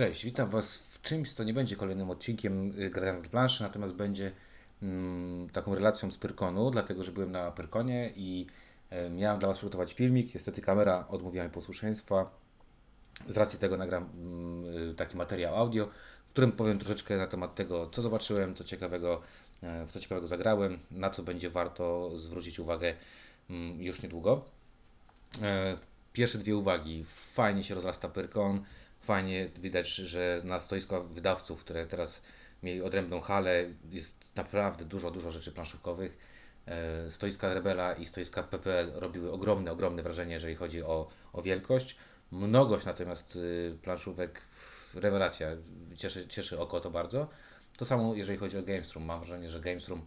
Cześć, witam Was w czymś, co nie będzie kolejnym odcinkiem y, Grając planszy, natomiast będzie mm, taką relacją z Pyrkonu, dlatego że byłem na Pyrkonie i e, miałem dla Was przygotować filmik. Niestety kamera odmówiła mi posłuszeństwa. Z racji tego nagram mm, y, taki materiał audio, w którym powiem troszeczkę na temat tego, co zobaczyłem, co ciekawego, e, w co ciekawego zagrałem, na co będzie warto zwrócić uwagę mm, już niedługo. E, Pierwsze dwie uwagi. Fajnie się rozrasta Pyrkon fajnie widać, że na stoisko wydawców, które teraz mieli odrębną halę, jest naprawdę dużo, dużo rzeczy planszówkowych. E, stoiska Rebela i stoiska PPL robiły ogromne, ogromne wrażenie, jeżeli chodzi o, o wielkość. Mnogość natomiast y, planszówek, rewelacja, cieszy, cieszy oko to bardzo. To samo jeżeli chodzi o Games Room. Mam wrażenie, że Games Room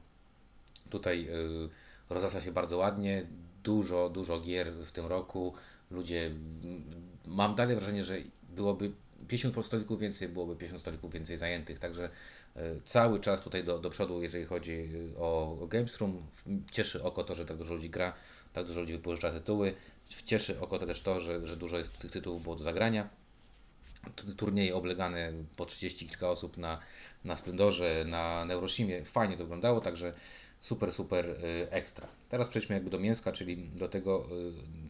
tutaj y, rozrasta się bardzo ładnie. Dużo, dużo gier w tym roku. Ludzie, mam dalej wrażenie, że byłoby 50 stolików więcej, byłoby 50 stolików więcej zajętych, także e, cały czas tutaj do, do przodu, jeżeli chodzi e, o, o Games Room, cieszy oko to, że tak dużo ludzi gra, tak dużo ludzi wypożycza tytuły, cieszy oko to też to, że, że dużo jest tych tytułów było do zagrania, turnieje oblegane po 30 kilka osób na, na Splendorze, na Neurosimie, fajnie to wyglądało, także super, super y, ekstra. Teraz przejdźmy jakby do mięska, czyli do tego,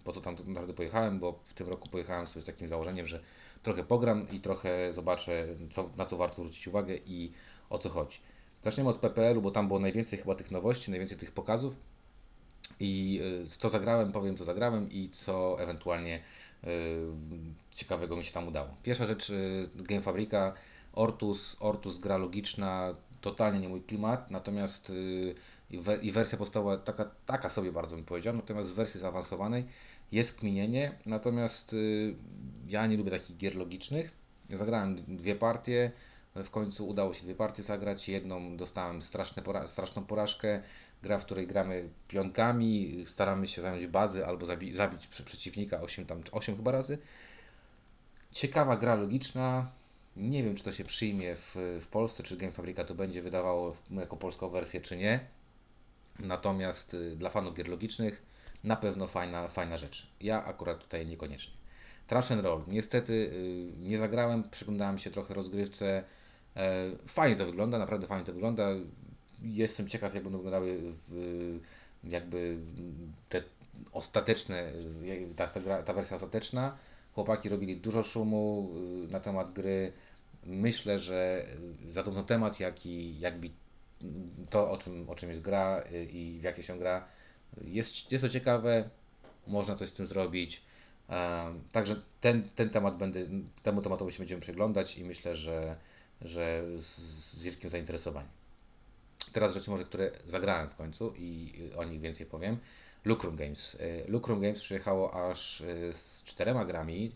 po co tam naprawdę pojechałem, bo w tym roku pojechałem sobie z takim założeniem, że trochę pogram i trochę zobaczę, co, na co warto zwrócić uwagę i o co chodzi. Zaczniemy od PPL-u, bo tam było najwięcej chyba tych nowości, najwięcej tych pokazów. I y, co zagrałem, powiem co zagrałem i co ewentualnie ciekawego mi się tam udało. Pierwsza rzecz, Game Fabrika, Ortus, Ortus gra logiczna, totalnie nie mój klimat, natomiast y, i wersja podstawowa taka, taka sobie bardzo bym powiedział, natomiast w wersji zaawansowanej jest kminienie, natomiast y, ja nie lubię takich gier logicznych. Zagrałem dwie partie, w końcu udało się dwie partie zagrać. Jedną dostałem pora straszną porażkę. Gra, w której gramy pionkami, staramy się zająć bazy albo zabi zabić przeciwnika 8, tam, 8 chyba razy. Ciekawa gra logiczna, nie wiem, czy to się przyjmie w, w Polsce, czy Game Fabrika to będzie wydawało jako polską wersję, czy nie. Natomiast y, dla fanów gier logicznych na pewno fajna, fajna rzecz. Ja akurat tutaj niekoniecznie. Trash and Roll. Niestety y, nie zagrałem, przyglądałem się trochę rozgrywce. E, fajnie to wygląda, naprawdę fajnie to wygląda. Jestem ciekaw, jak będą wyglądały jakby te ostateczne, ta, ta, wersja ostateczna. Chłopaki robili dużo szumu y, na temat gry. Myślę, że zarówno temat, jak i jakby to, o czym, o czym jest gra y, i w jakie się gra, jest, jest to ciekawe, można coś z tym zrobić. Także ten, ten temat będę, temu tematowi się będziemy przyglądać i myślę, że, że z, z wielkim zainteresowaniem. Teraz rzeczy może, które zagrałem w końcu i o nich więcej powiem. Lucrum Games. Y, Lucrum Games przyjechało aż y, z czterema grami.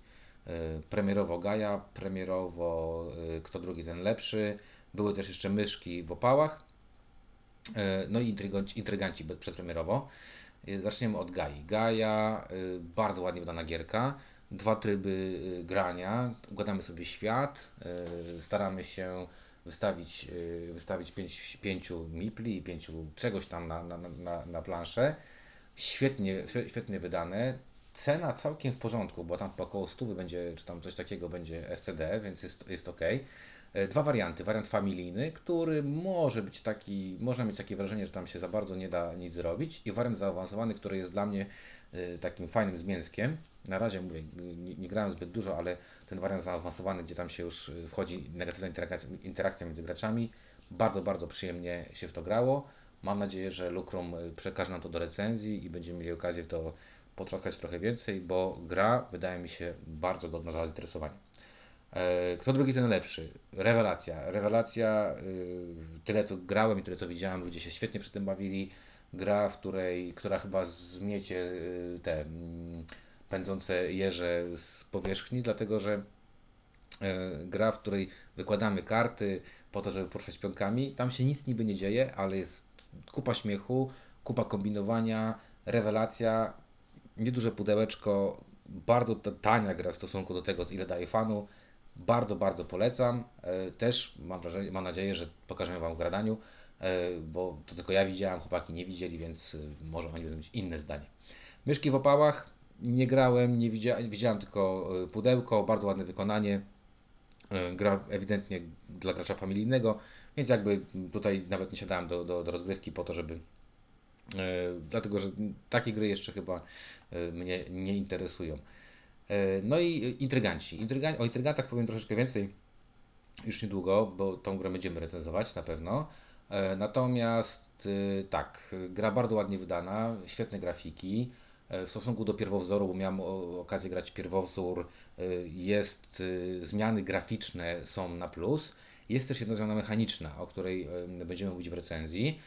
Premierowo Gaia, premierowo Kto drugi ten lepszy. Były też jeszcze myszki w opałach no i intryganci, intryganci przedpremierowo. E, zaczniemy od Gai. Gaia, e, bardzo ładnie wydana gierka. Dwa tryby grania. Układamy sobie świat. Staramy się wystawić, wystawić pięć, pięciu mipli i pięciu czegoś tam na, na, na, na planszę. Świetnie, świetnie wydane. Cena całkiem w porządku, bo tam około 100 będzie, czy tam coś takiego będzie SCD, więc jest, jest ok. E, dwa warianty. Wariant familijny, który może być taki, można mieć takie wrażenie, że tam się za bardzo nie da nic zrobić i wariant zaawansowany, który jest dla mnie e, takim fajnym zmięskiem. Na razie mówię, nie, nie grałem zbyt dużo, ale ten wariant zaawansowany, gdzie tam się już e, wchodzi negatywna interakcja, interakcja między graczami, bardzo, bardzo przyjemnie się w to grało. Mam nadzieję, że Lucrum przekaże nam to do recenzji i będziemy mieli okazję w to potrzaskać trochę więcej, bo gra wydaje mi się bardzo godna zainteresowania. E, kto drugi, ten lepszy. Rewelacja. Rewelacja, y, tyle co grałem i tyle co widziałem, ludzie się świetnie przy tym bawili. Gra, w której, która chyba zmiecie y, te mm, pędzące jeże z powierzchni, dlatego że e, gra, w której wykładamy karty po to, żeby poruszać pionkami. Tam się nic niby nie dzieje, ale jest kupa śmiechu, kupa kombinowania, rewelacja, nieduże pudełeczko, bardzo tania gra w stosunku do tego, ile daje fanu. Bardzo, bardzo polecam. E, też mam, wrażenie, mam nadzieję, że pokażemy Wam w gradaniu, e, bo to tylko ja widziałem, chłopaki nie widzieli, więc e, może oni będą mieć inne zdanie. Myszki w opałach nie grałem, nie widziałem, widziałem tylko pudełko, bardzo ładne wykonanie. Gra ewidentnie dla gracza familijnego, więc jakby tutaj nawet nie siadałem do, do, do rozgrywki po to, żeby dlatego, że takie gry jeszcze chyba mnie nie interesują. No i intryganci. Intrygan o intrygantach powiem troszeczkę więcej już niedługo, bo tą grę będziemy recenzować na pewno. Natomiast tak, gra bardzo ładnie wydana, świetne grafiki. E, w stosunku do pierwowzoru, bo miałem okazję grać pierwowzór, e, jest, e, zmiany graficzne są na plus. Jest też jedna zmiana mechaniczna, o której będziemy mówić w recenzji.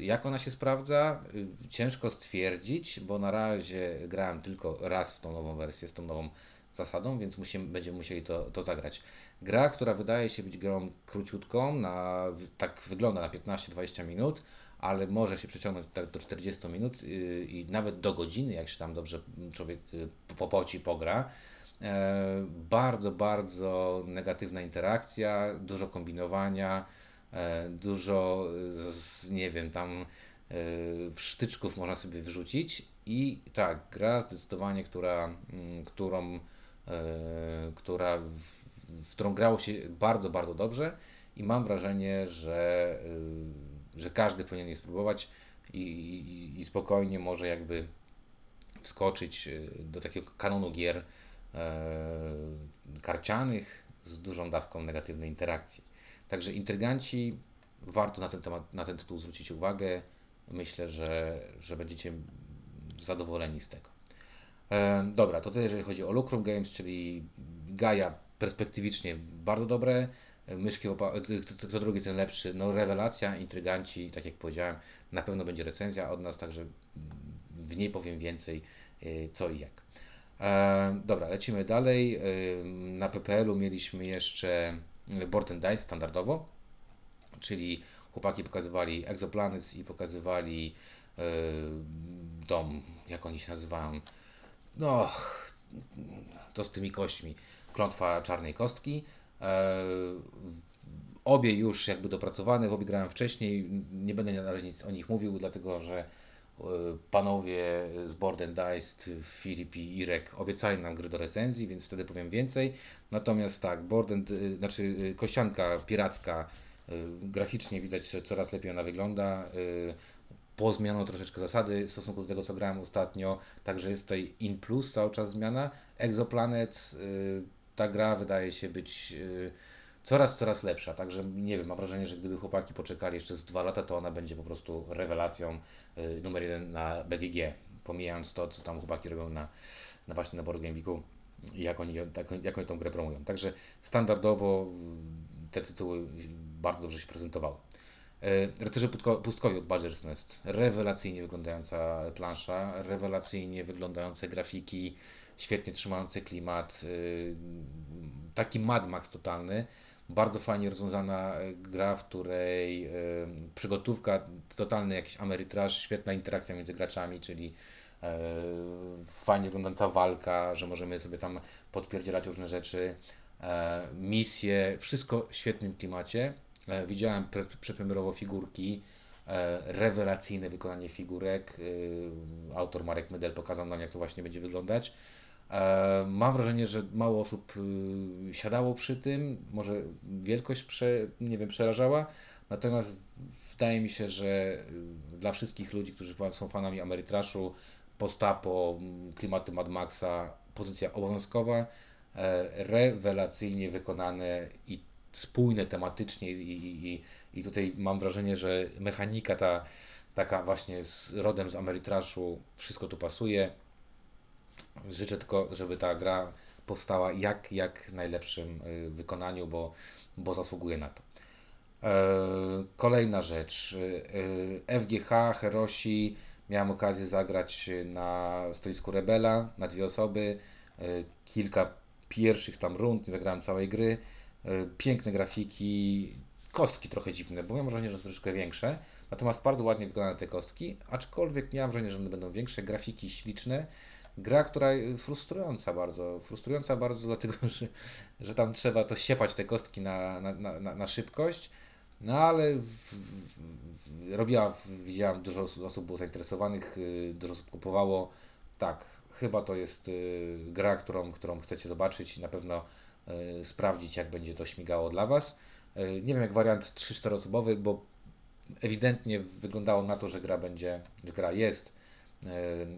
Jak ona się sprawdza? Ciężko stwierdzić, bo na razie grałem tylko raz w tą nową wersję z tą nową zasadą, więc musimy, będziemy musieli to, to zagrać. Gra, która wydaje się być grą króciutką, na, tak wygląda na 15-20 minut, ale może się przeciągnąć do 40 minut y, i nawet do godziny, jak się tam dobrze człowiek y, popoci, pogra. E, bardzo, bardzo negatywna interakcja, dużo kombinowania, e, dużo, z, nie wiem, tam e, sztyczków można sobie wrzucić i tak, gra zdecydowanie, która, mm, którą, która w, w którą grało się bardzo, bardzo dobrze i mam wrażenie, że że każdy powinien je spróbować i, i, i spokojnie może jakby wskoczyć e, do takiego kanonu gier e, karcianych z dużą dawką negatywnej interakcji. Także intryganci, warto na ten, temat, na ten tytuł zwrócić uwagę. Myślę, że, że będziecie zadowoleni z tego. E, dobra, to tyle jeżeli chodzi o Lucrum Games, czyli Gaia perspektywicznie bardzo dobre, myszki, kto drugi ten lepszy, no rewelacja, intryganci, tak jak powiedziałem, na pewno będzie recenzja od nas, także w niej powiem więcej y, co i jak. E, dobra, lecimy dalej. E, na PPL-u mieliśmy jeszcze Board and Dice standardowo, czyli chłopaki pokazywali Exoplanets i pokazywali e, dom, jak oni się nazywają, no, to z tymi kośćmi, klątwa czarnej kostki. E, obie już jakby dopracowane, obie grałem wcześniej, nie będę na razie nic o nich mówił, dlatego że e, panowie z Board and Dice, Filip i Irek obiecali nam gry do recenzji, więc wtedy powiem więcej. Natomiast tak, Board and, e, znaczy kościanka piracka, graficznie widać, że coraz lepiej ona wygląda. Pozmiano troszeczkę zasady w stosunku do tego, co grałem ostatnio, także jest tutaj in plus cały czas zmiana. Exoplanet ta gra wydaje się być y, coraz, coraz lepsza. Także nie wiem, mam wrażenie, że gdyby chłopaki poczekali jeszcze z dwa lata, to ona będzie po prostu rewelacją y, numer jeden na BGG. Pomijając to, co tam chłopaki robią na, na właśnie na Board Game Geeku i jak oni, jak, jak oni tą grę promują. Także standardowo te tytuły bardzo dobrze się prezentowały. Y, Rycerze Pustkowi od Badger's Nest. Rewelacyjnie wyglądająca plansza, rewelacyjnie wyglądające grafiki, świetnie trzymający klimat, y, taki Mad Max totalny. Bardzo fajnie rozwiązana gra, w której y, przygotówka, totalny jakiś amerytraż, świetna interakcja między graczami, czyli fajnie wyglądająca walka, że możemy sobie tam podpierdzielać różne rzeczy, misje, wszystko w świetnym klimacie. Widziałem przedpremierowo figurki, rewelacyjne wykonanie figurek. Autor Marek Mydel pokazał nam, jak to właśnie będzie wyglądać. E, mam wrażenie, że mało osób y, siadało przy tym, może wielkość prze, nie wiem, przerażała, natomiast wydaje mi się, że y, dla wszystkich ludzi, którzy są fanami Amerytraszu, postapo, klimaty Mad Maxa, pozycja obowiązkowa, e, rewelacyjnie wykonane i spójne tematycznie i, i, i tutaj mam wrażenie, że mechanika ta taka właśnie z rodem z Amerytraszu, wszystko tu pasuje. Życzę tylko, żeby ta gra powstała jak, jak najlepszym y, wykonaniu, bo, bo zasługuje na to. E, kolejna rzecz. E, FGH, Herosi. Miałem okazję zagrać na stoisku Rebela na dwie osoby. E, kilka pierwszych tam rund, nie zagrałem całej gry. Piękne grafiki, kostki trochę dziwne, bo miałem wrażenie, że są troszeczkę większe. Natomiast bardzo ładnie wyglądają te kostki, aczkolwiek miałem wrażenie, że one będą większe. Grafiki śliczne. Gra, która frustrująca bardzo, frustrująca bardzo dlatego, że, że tam trzeba to siepać te kostki na, na, na, na szybkość, no ale w, w, robiła, widziałem dużo osób było zainteresowanych, y, dużo osób kupowało, tak, chyba to jest y, gra, którą, którą chcecie zobaczyć na pewno sprawdzić, jak będzie to śmigało dla Was. Nie wiem, jak wariant 3-4 osobowy, bo ewidentnie wyglądało na to, że gra będzie, że gra jest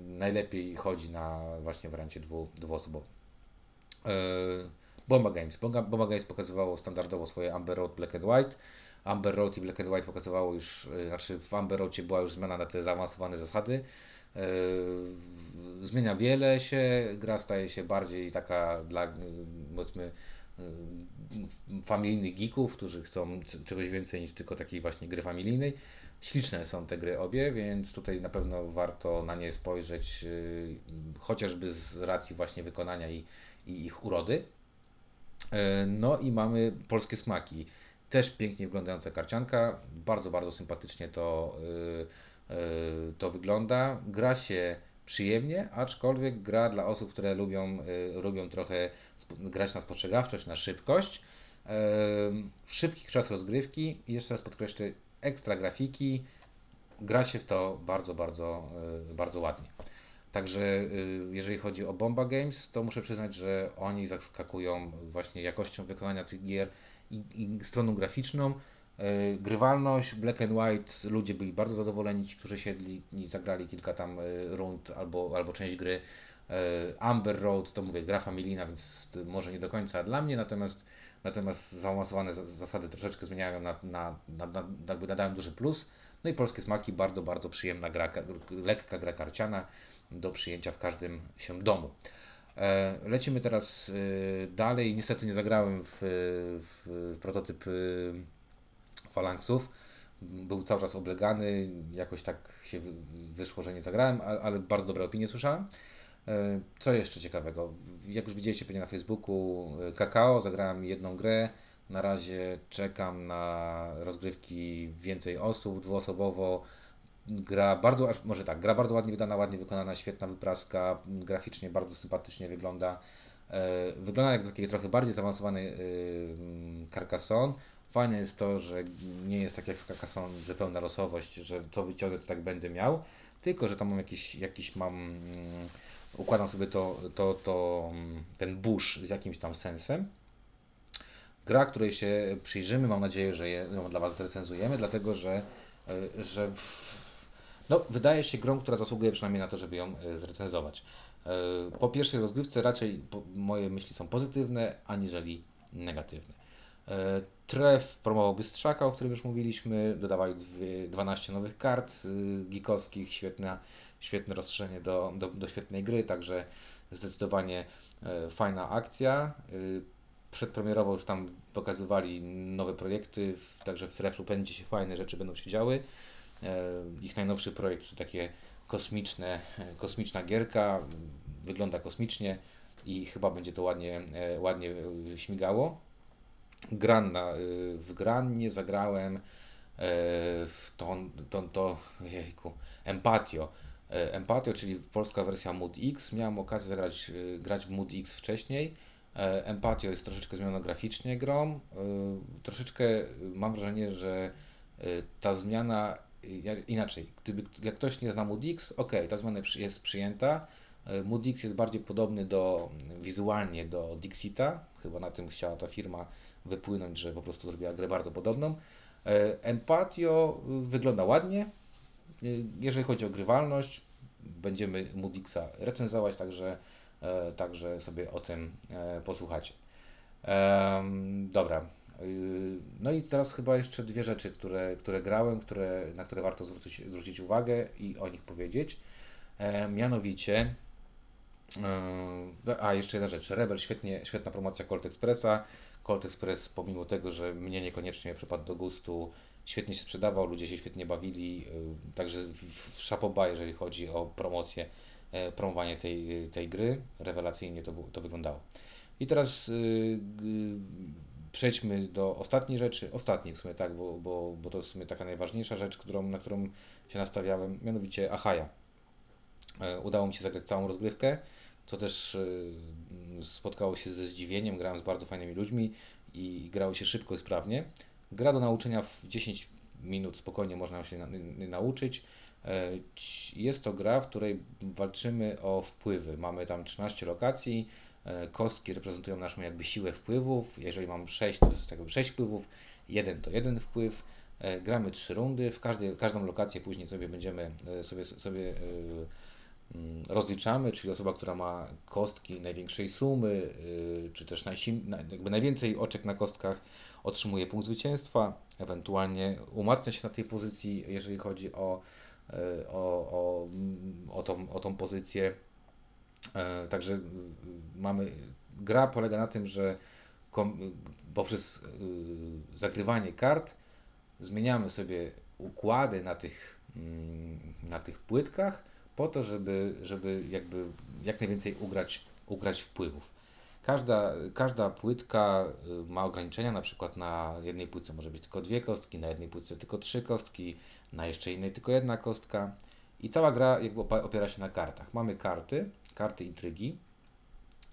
najlepiej chodzi na właśnie wariancie dwu, dwuosobowym. Bomba Games. Bomba Games pokazywało standardowo swoje Amber Road Black and White. Amber Road i Black and White pokazywało już, znaczy w Amber Roadzie była już zmiana na te zaawansowane zasady. Zmienia wiele się, gra staje się bardziej taka dla powiedzmy familijnych geeków, którzy chcą czegoś więcej niż tylko takiej właśnie gry familijnej. Śliczne są te gry obie, więc tutaj na pewno warto na nie spojrzeć, chociażby z racji właśnie wykonania i, i ich urody. No i mamy polskie smaki. Też pięknie wyglądająca karcianka, bardzo, bardzo sympatycznie to, to wygląda. Gra się przyjemnie, aczkolwiek gra dla osób, które lubią, y, lubią trochę grać na spostrzegawczość, na szybkość. Y, szybki czas rozgrywki jeszcze raz podkreślę, ekstra grafiki. Gra się w to bardzo, bardzo, y, bardzo ładnie. Także jeżeli chodzi o Bomba Games, to muszę przyznać, że oni zaskakują właśnie jakością wykonania tych gier i, i stroną graficzną. E, grywalność, Black and White, ludzie byli bardzo zadowoleni, ci, którzy siedli i zagrali kilka tam e, rund albo, albo część gry. E, Amber Road to mówię, gra familijna, więc może nie do końca dla mnie, natomiast, natomiast zaawansowane zasady troszeczkę zmieniają, na, na, na, na, jakby nadają duży plus. No i polskie smaki, bardzo, bardzo przyjemna gra, lekka gra karciana do przyjęcia w każdym się domu. Lecimy teraz dalej. Niestety nie zagrałem w, w prototyp falanksów. Był cały czas oblegany, jakoś tak się wyszło, że nie zagrałem, ale bardzo dobre opinie słyszałem. E, co jeszcze ciekawego? Jak już widzieliście pewnie na Facebooku, e, Kakao, zagrałem jedną grę. Na razie czekam na rozgrywki więcej osób, dwuosobowo. Gra bardzo, może tak, gra bardzo ładnie wydana, ładnie wykonana, świetna wypraska, graficznie bardzo sympatycznie wygląda. E, wygląda jak taki trochę bardziej zaawansowany Carcassonne, Fajne jest to, że nie jest tak jak w Carcassonne, że pełna losowość, że co wyciągnę, to tak będę miał, tylko że tam mam jakiś, jakiś mam, um, układam sobie to, to, to, ten busz z jakimś tam sensem. Gra, której się przyjrzymy, mam nadzieję, że ją dla Was zrecenzujemy, dlatego że, e, że w, no, wydaje się grą, która zasługuje przynajmniej na to, żeby ją e, zrecenzować. E, po pierwszej rozgrywce raczej moje myśli są pozytywne, aniżeli negatywne. E, Tref promował Bystrzaka, o którym już mówiliśmy, dodawali 12 nowych kart geekowskich, świetne, świetne rozszerzenie do, do, do świetnej gry, także zdecydowanie e, fajna akcja. E, przedpremierowo już tam pokazywali nowe projekty, także w Treflu będzie się fajne rzeczy będą się działy. Ich najnowszy projekt to takie kosmiczne, kosmiczna gierka, wygląda kosmicznie i chyba będzie to ładnie, ładnie śmigało. Gran na, y, w Grannie zagrałem y, w to, to, to jejku, Empatio. Y, Empatio, czyli polska wersja Mood X. Miałem okazję zagrać grać w Mood X wcześniej. Empatio jest troszeczkę zmieniona graficznie grą. Troszeczkę mam wrażenie, że ta zmiana inaczej. Gdyby jak ktoś nie zna Mood X, ok, ta zmiana jest przyjęta. Mood X jest bardziej podobny do wizualnie do Dixita. Chyba na tym chciała ta firma wypłynąć, że po prostu zrobiła grę bardzo podobną. E, Empatio wygląda ładnie. E, jeżeli chodzi o grywalność, będziemy Moodyxa recenzować, także, e, także sobie o tym posłuchacie. Dobra. No i teraz chyba jeszcze dwie rzeczy, które, które grałem, które, na które warto zwrócić, zwrócić uwagę i o nich powiedzieć. Mianowicie, a jeszcze jedna rzecz, Rebel, świetnie, świetna promocja Colt Expressa. Colt Express, pomimo tego, że mnie niekoniecznie przypadł do gustu, świetnie się sprzedawał, ludzie się świetnie bawili, y, także szapoba, jeżeli chodzi o promocję, e, promowanie tej, tej gry, rewelacyjnie to, to wyglądało. I teraz yy, przejdźmy do ostatniej rzeczy, ostatniej w sumie tak, bo, bo, bo to jest w sumie taka najważniejsza rzecz, którą, na którą się nastawiałem, mianowicie Ahaja. E, udało mi się zagrać całą rozgrywkę co też y, spotkało się ze zdziwieniem. Grałem z bardzo fajnymi ludźmi i grało się szybko i sprawnie. Gra do nauczenia w 10 minut spokojnie można się nauczyć. E, jest to gra, w której walczymy o wpływy. Mamy tam 13 lokacji, E, kostki reprezentują naszą jakby siłę wpływów. Jeżeli mam 6, to jest jakby 6 wpływów, 1 to jeden wpływ. E, gramy 3 rundy, w każdej, każdą lokację później sobie będziemy sobie, sobie rozliczamy, czyli osoba, która ma kostki największej sumy, czy też jakby najwięcej oczek na kostkach otrzymuje punkt zwycięstwa, ewentualnie umacnia się na tej pozycji, jeżeli chodzi o, o, o, o, tą, o tą pozycję. E, także mamy, gra polega na tym, że poprzez y, zagrywanie kart zmieniamy sobie układy na tych, mm, na tych płytkach po to, żeby, żeby jakby jak najwięcej ugrać, ugrać wpływów. Każda, każda płytka y, ma ograniczenia, na przykład na jednej płytce może być tylko dwie kostki, na jednej płytce tylko trzy kostki, na jeszcze innej tylko jedna kostka. I cała gra jakby opiera się na kartach. Mamy karty, karty intrygi.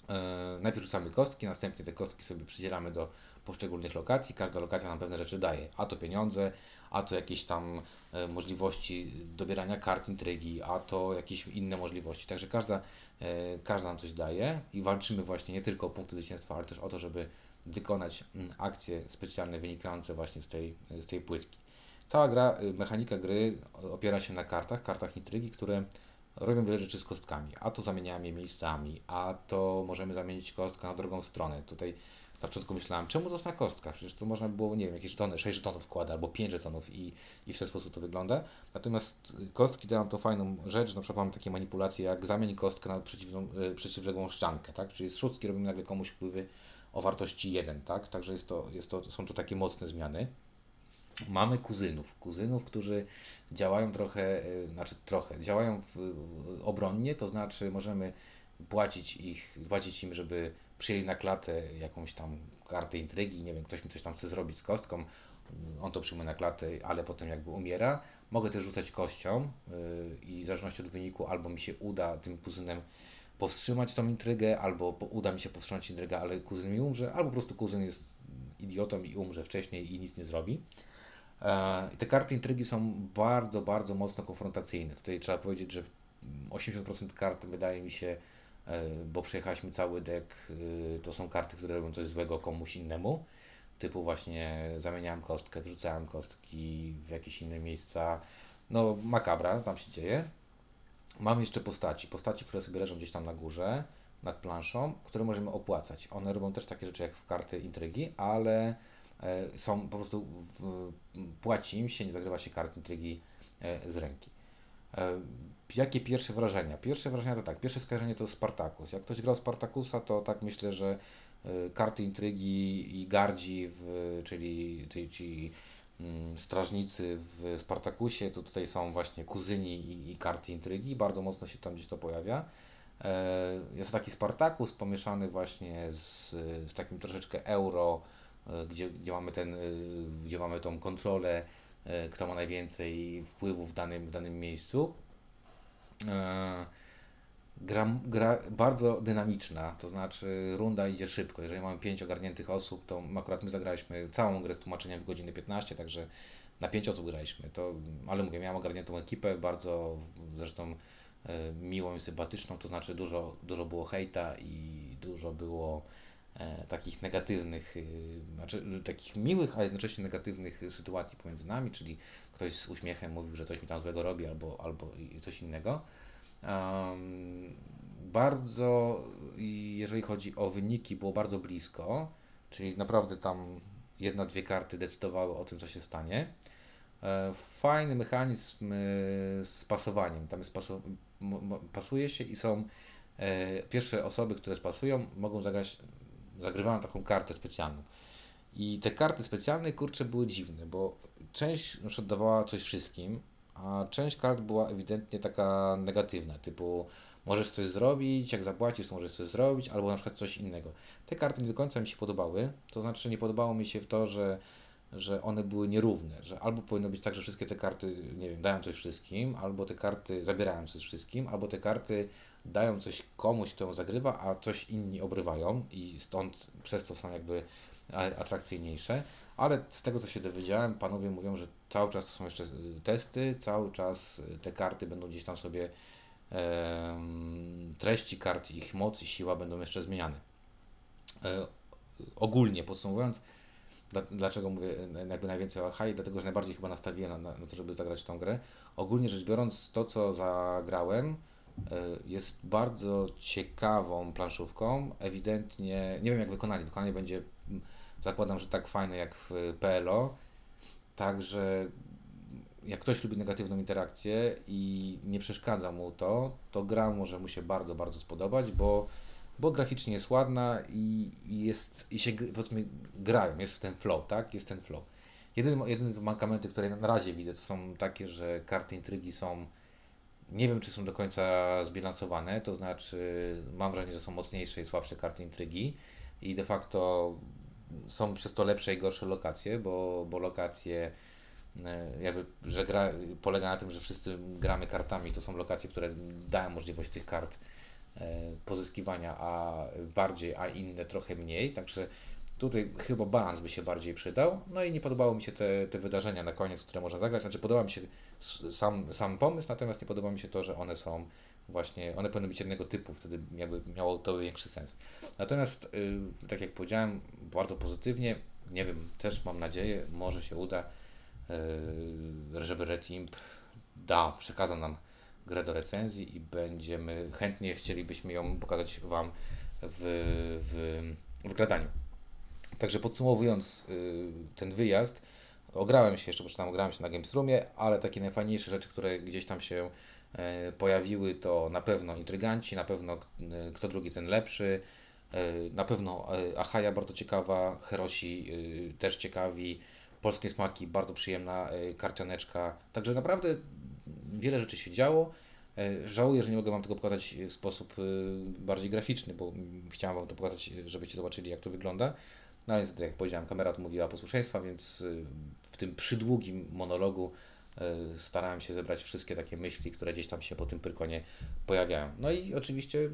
E, najpierw rzucamy kostki, następnie te kostki sobie przydzielamy do poszczególnych lokacji. Każda lokacja nam pewne rzeczy daje. A to pieniądze, a to jakieś tam e, możliwości dobierania kart intrygi, a to jakieś inne możliwości. Także każda, e, każda nam coś daje i walczymy właśnie nie tylko o punkty zwycięstwa, ale też o to, żeby wykonać mm, akcje specjalne wynikające właśnie z tej, z tej płytki. Cała gra, mechanika gry opiera się na kartach, kartach intrygi, które robią wiele rzeczy z kostkami. A to zamieniamy je miejscami, a to możemy zamienić kostkę na drugą stronę. Tutaj na początku myślałem, czemu na kostkach? Przecież to można było, nie wiem, jakieś żetony, 6 żetonów wkłada albo 5 żetonów i, i w ten sposób to wygląda. Natomiast kostki dają to fajną rzecz, że na przykład mamy takie manipulacje jak zamień kostkę na przeciwną, e, przeciwległą ściankę, tak? Czyli z szóstki robimy nagle komuś wpływy o wartości 1, tak? Także jest to, jest to, są to takie mocne zmiany. Mamy kuzynów, kuzynów, którzy działają trochę, e, znaczy trochę, działają w, w obronnie, to znaczy możemy płacić ich, płacić im, żeby przyjęli na klatę jakąś tam kartę intrygi, nie wiem, ktoś mi coś tam chce zrobić z kostką, on to przyjmuje na klatę, ale potem jakby umiera. Mogę też rzucać kością yy, i w zależności od wyniku albo mi się uda tym kuzynem powstrzymać tą intrygę, albo uda mi się powstrzymać intrygę, ale kuzyn mi umrze, albo po prostu kuzyn jest idiotą i umrze wcześniej i nic nie zrobi. E, te karty intrygi są bardzo, bardzo mocno konfrontacyjne. Tutaj trzeba powiedzieć, że 80% kart wydaje mi się, bo przejechaliśmy cały deck, e, to są karty, które robią coś złego komuś innemu. Typu właśnie zamieniałem kostkę, wrzucałem kostki w jakieś inne miejsca. No, makabra, tam się dzieje. Mamy jeszcze postaci. Postaci, które sobie leżą gdzieś tam na górze, nad planszą, które możemy opłacać. One robią też takie rzeczy jak w karty intrygi, ale E, są po prostu, w, płaci im się, nie zagrywa się kart intrygi e, z ręki. E, jakie pierwsze wrażenia? Pierwsze wrażenia to tak, pierwsze skojarzenie to Spartacus. Jak ktoś grał Spartakusa, to tak myślę, że karty intrygi i gardzi, w, czyli, czyli ci mm, strażnicy w Spartakusie, to tutaj są właśnie kuzyni i, i karty intrygi, bardzo mocno się tam gdzieś to pojawia. Jest to taki Spartakus pomieszany właśnie z, z takim troszeczkę euro, E, gdzie, gdzie, mamy ten, e, gdzie mamy tą kontrolę, e, kto ma najwięcej wpływu w danym, w danym miejscu. Gra, gra bardzo dynamiczna, to znaczy runda idzie szybko. Jeżeli mamy pięć ogarniętych osób, to akurat my zagraliśmy całą grę z tłumaczeniem w godzinę 15, także na pięć osób graliśmy. To, ale mówię, miałem ogarniętą ekipę, bardzo zresztą miłą i sympatyczną, to znaczy dużo, dużo było hejta i dużo było E, takich negatywnych, y, znaczy takich miłych, a jednocześnie negatywnych sytuacji pomiędzy nami, czyli ktoś z uśmiechem mówił, że coś mi tam złego robi albo, albo coś innego. Um, bardzo, jeżeli chodzi o wyniki, było bardzo blisko, czyli naprawdę tam jedna, dwie karty decydowały o tym, co się stanie. E, fajny mechanizm e, z pasowaniem. Tam jest pasu, pasuje się i są pierwsze osoby, które spasują, mogą zagrać zagrywałem taką kartę specjalną. I te karty specjalne, kurcze, były dziwne, bo część na dawała coś wszystkim, a część kart była ewidentnie taka negatywna, typu możesz coś zrobić, jak zapłacisz, to możesz coś zrobić, albo na przykład coś innego. Te karty nie do końca mi się podobały, to znaczy nie podobało mi się w to, że że one były nierówne, że albo powinno być tak, że wszystkie te karty, nie wiem, dają coś wszystkim, albo te karty zabierają coś wszystkim, albo te karty dają coś komuś, kto ją zagrywa, a coś inni obrywają i stąd przez to są jakby atrakcyjniejsze. Ale z tego, co się dowiedziałem, panowie mówią, że cały czas to są jeszcze y, testy, cały czas y, te karty będą gdzieś tam sobie em, treści kart, ich moc i siła będą jeszcze zmieniane. E, ogólnie podsumowując, dlaczego mówię e, jakby najwięcej o Ahai, dlatego że najbardziej chyba nastawiłem na, na, na to, żeby zagrać tą grę. Ogólnie rzecz biorąc, to co zagrałem e, jest bardzo ciekawą planszówką. Ewidentnie, nie wiem jak wykonanie, wykonanie będzie, zakładam, że tak fajne jak w PLO. Także jak ktoś lubi negatywną interakcję i nie przeszkadza mu to, to gra może mu się bardzo, bardzo spodobać, bo, bo graficznie jest ładna i, i jest, i się powiedzmy grają, jest ten flow, tak? Jest ten flow. Jedyny, jedyne mankamenty, które na razie widzę, to są takie, że karty intrygi są, nie wiem czy są do końca zbilansowane, to znaczy mam wrażenie, że są mocniejsze i słabsze karty intrygi i de facto są przez to lepsze i gorsze lokacje, bo, bo lokacje e, jakby, że gra polega na tym, że wszyscy gramy kartami, to są lokacje, które dają możliwość tych kart pozyskiwania, a bardziej, a inne trochę mniej, także tutaj chyba balans by się bardziej przydał. No i nie podobało mi się te, te wydarzenia na koniec, które można zagrać, znaczy podoba mi się sam, sam pomysł, natomiast nie podoba mi się to, że one są właśnie, one powinny być jednego typu, wtedy jakby miało to większy sens. Natomiast, y, tak jak powiedziałem, bardzo pozytywnie, nie wiem, też mam nadzieję, może się uda, y, żeby Retimp da, przekazał nam grę do recenzji i będziemy, chętnie chcielibyśmy ją pokazać Wam w, w, w gradaniu. Także podsumowując y, ten wyjazd, ograłem się jeszcze, bo tam grałem się na Gamesroomie, ale takie najfajniejsze rzeczy, które gdzieś tam się e, pojawiły, to na pewno Intryganci, na pewno y, Kto drugi ten lepszy, e, na pewno e, Achaja bardzo ciekawa, Herosi y, też ciekawi, Polskie Smaki, bardzo przyjemna karcianeczka, także naprawdę wiele rzeczy się działo. E, Żałuję, że nie mogę Wam tego pokazać w sposób y, bardziej graficzny, bo chciałem Wam to pokazać, żebyście zobaczyli, jak to wygląda. No więc, jak powiedziałem, kamera odmówiła posłuszeństwa, więc w tym przydługim monologu starałem się zebrać wszystkie takie myśli, które gdzieś tam się po tym Pyrkonie pojawiają. No i oczywiście,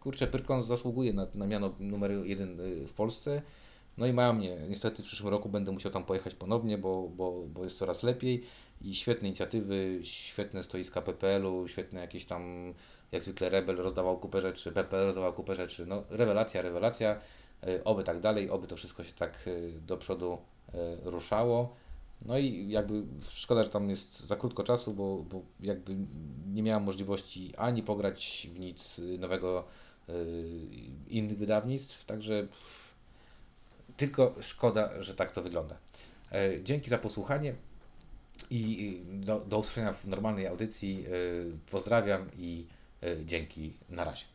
kurczę, Pyrkon zasługuje na, na miano numer jeden w Polsce. No i mają mnie. Niestety w przyszłym roku będę musiał tam pojechać ponownie, bo, bo, bo jest coraz lepiej i świetne inicjatywy, świetne stoiska PPL-u, świetne jakieś tam, jak zwykle Rebel rozdawał kupę rzeczy, PPL rozdawał kupę rzeczy, no rewelacja, rewelacja, y, oby tak dalej, oby to wszystko się tak y, do przodu y, ruszało. No i jakby szkoda, że tam jest za krótko czasu, bo, bo jakby nie miałem możliwości ani pograć w nic nowego y, innych wydawnictw, także pff, tylko szkoda, że tak to wygląda. E, Dzięki za posłuchanie i do, do usłyszenia w normalnej audycji. E, Pozdrawiam i e, dzięki. Na razie.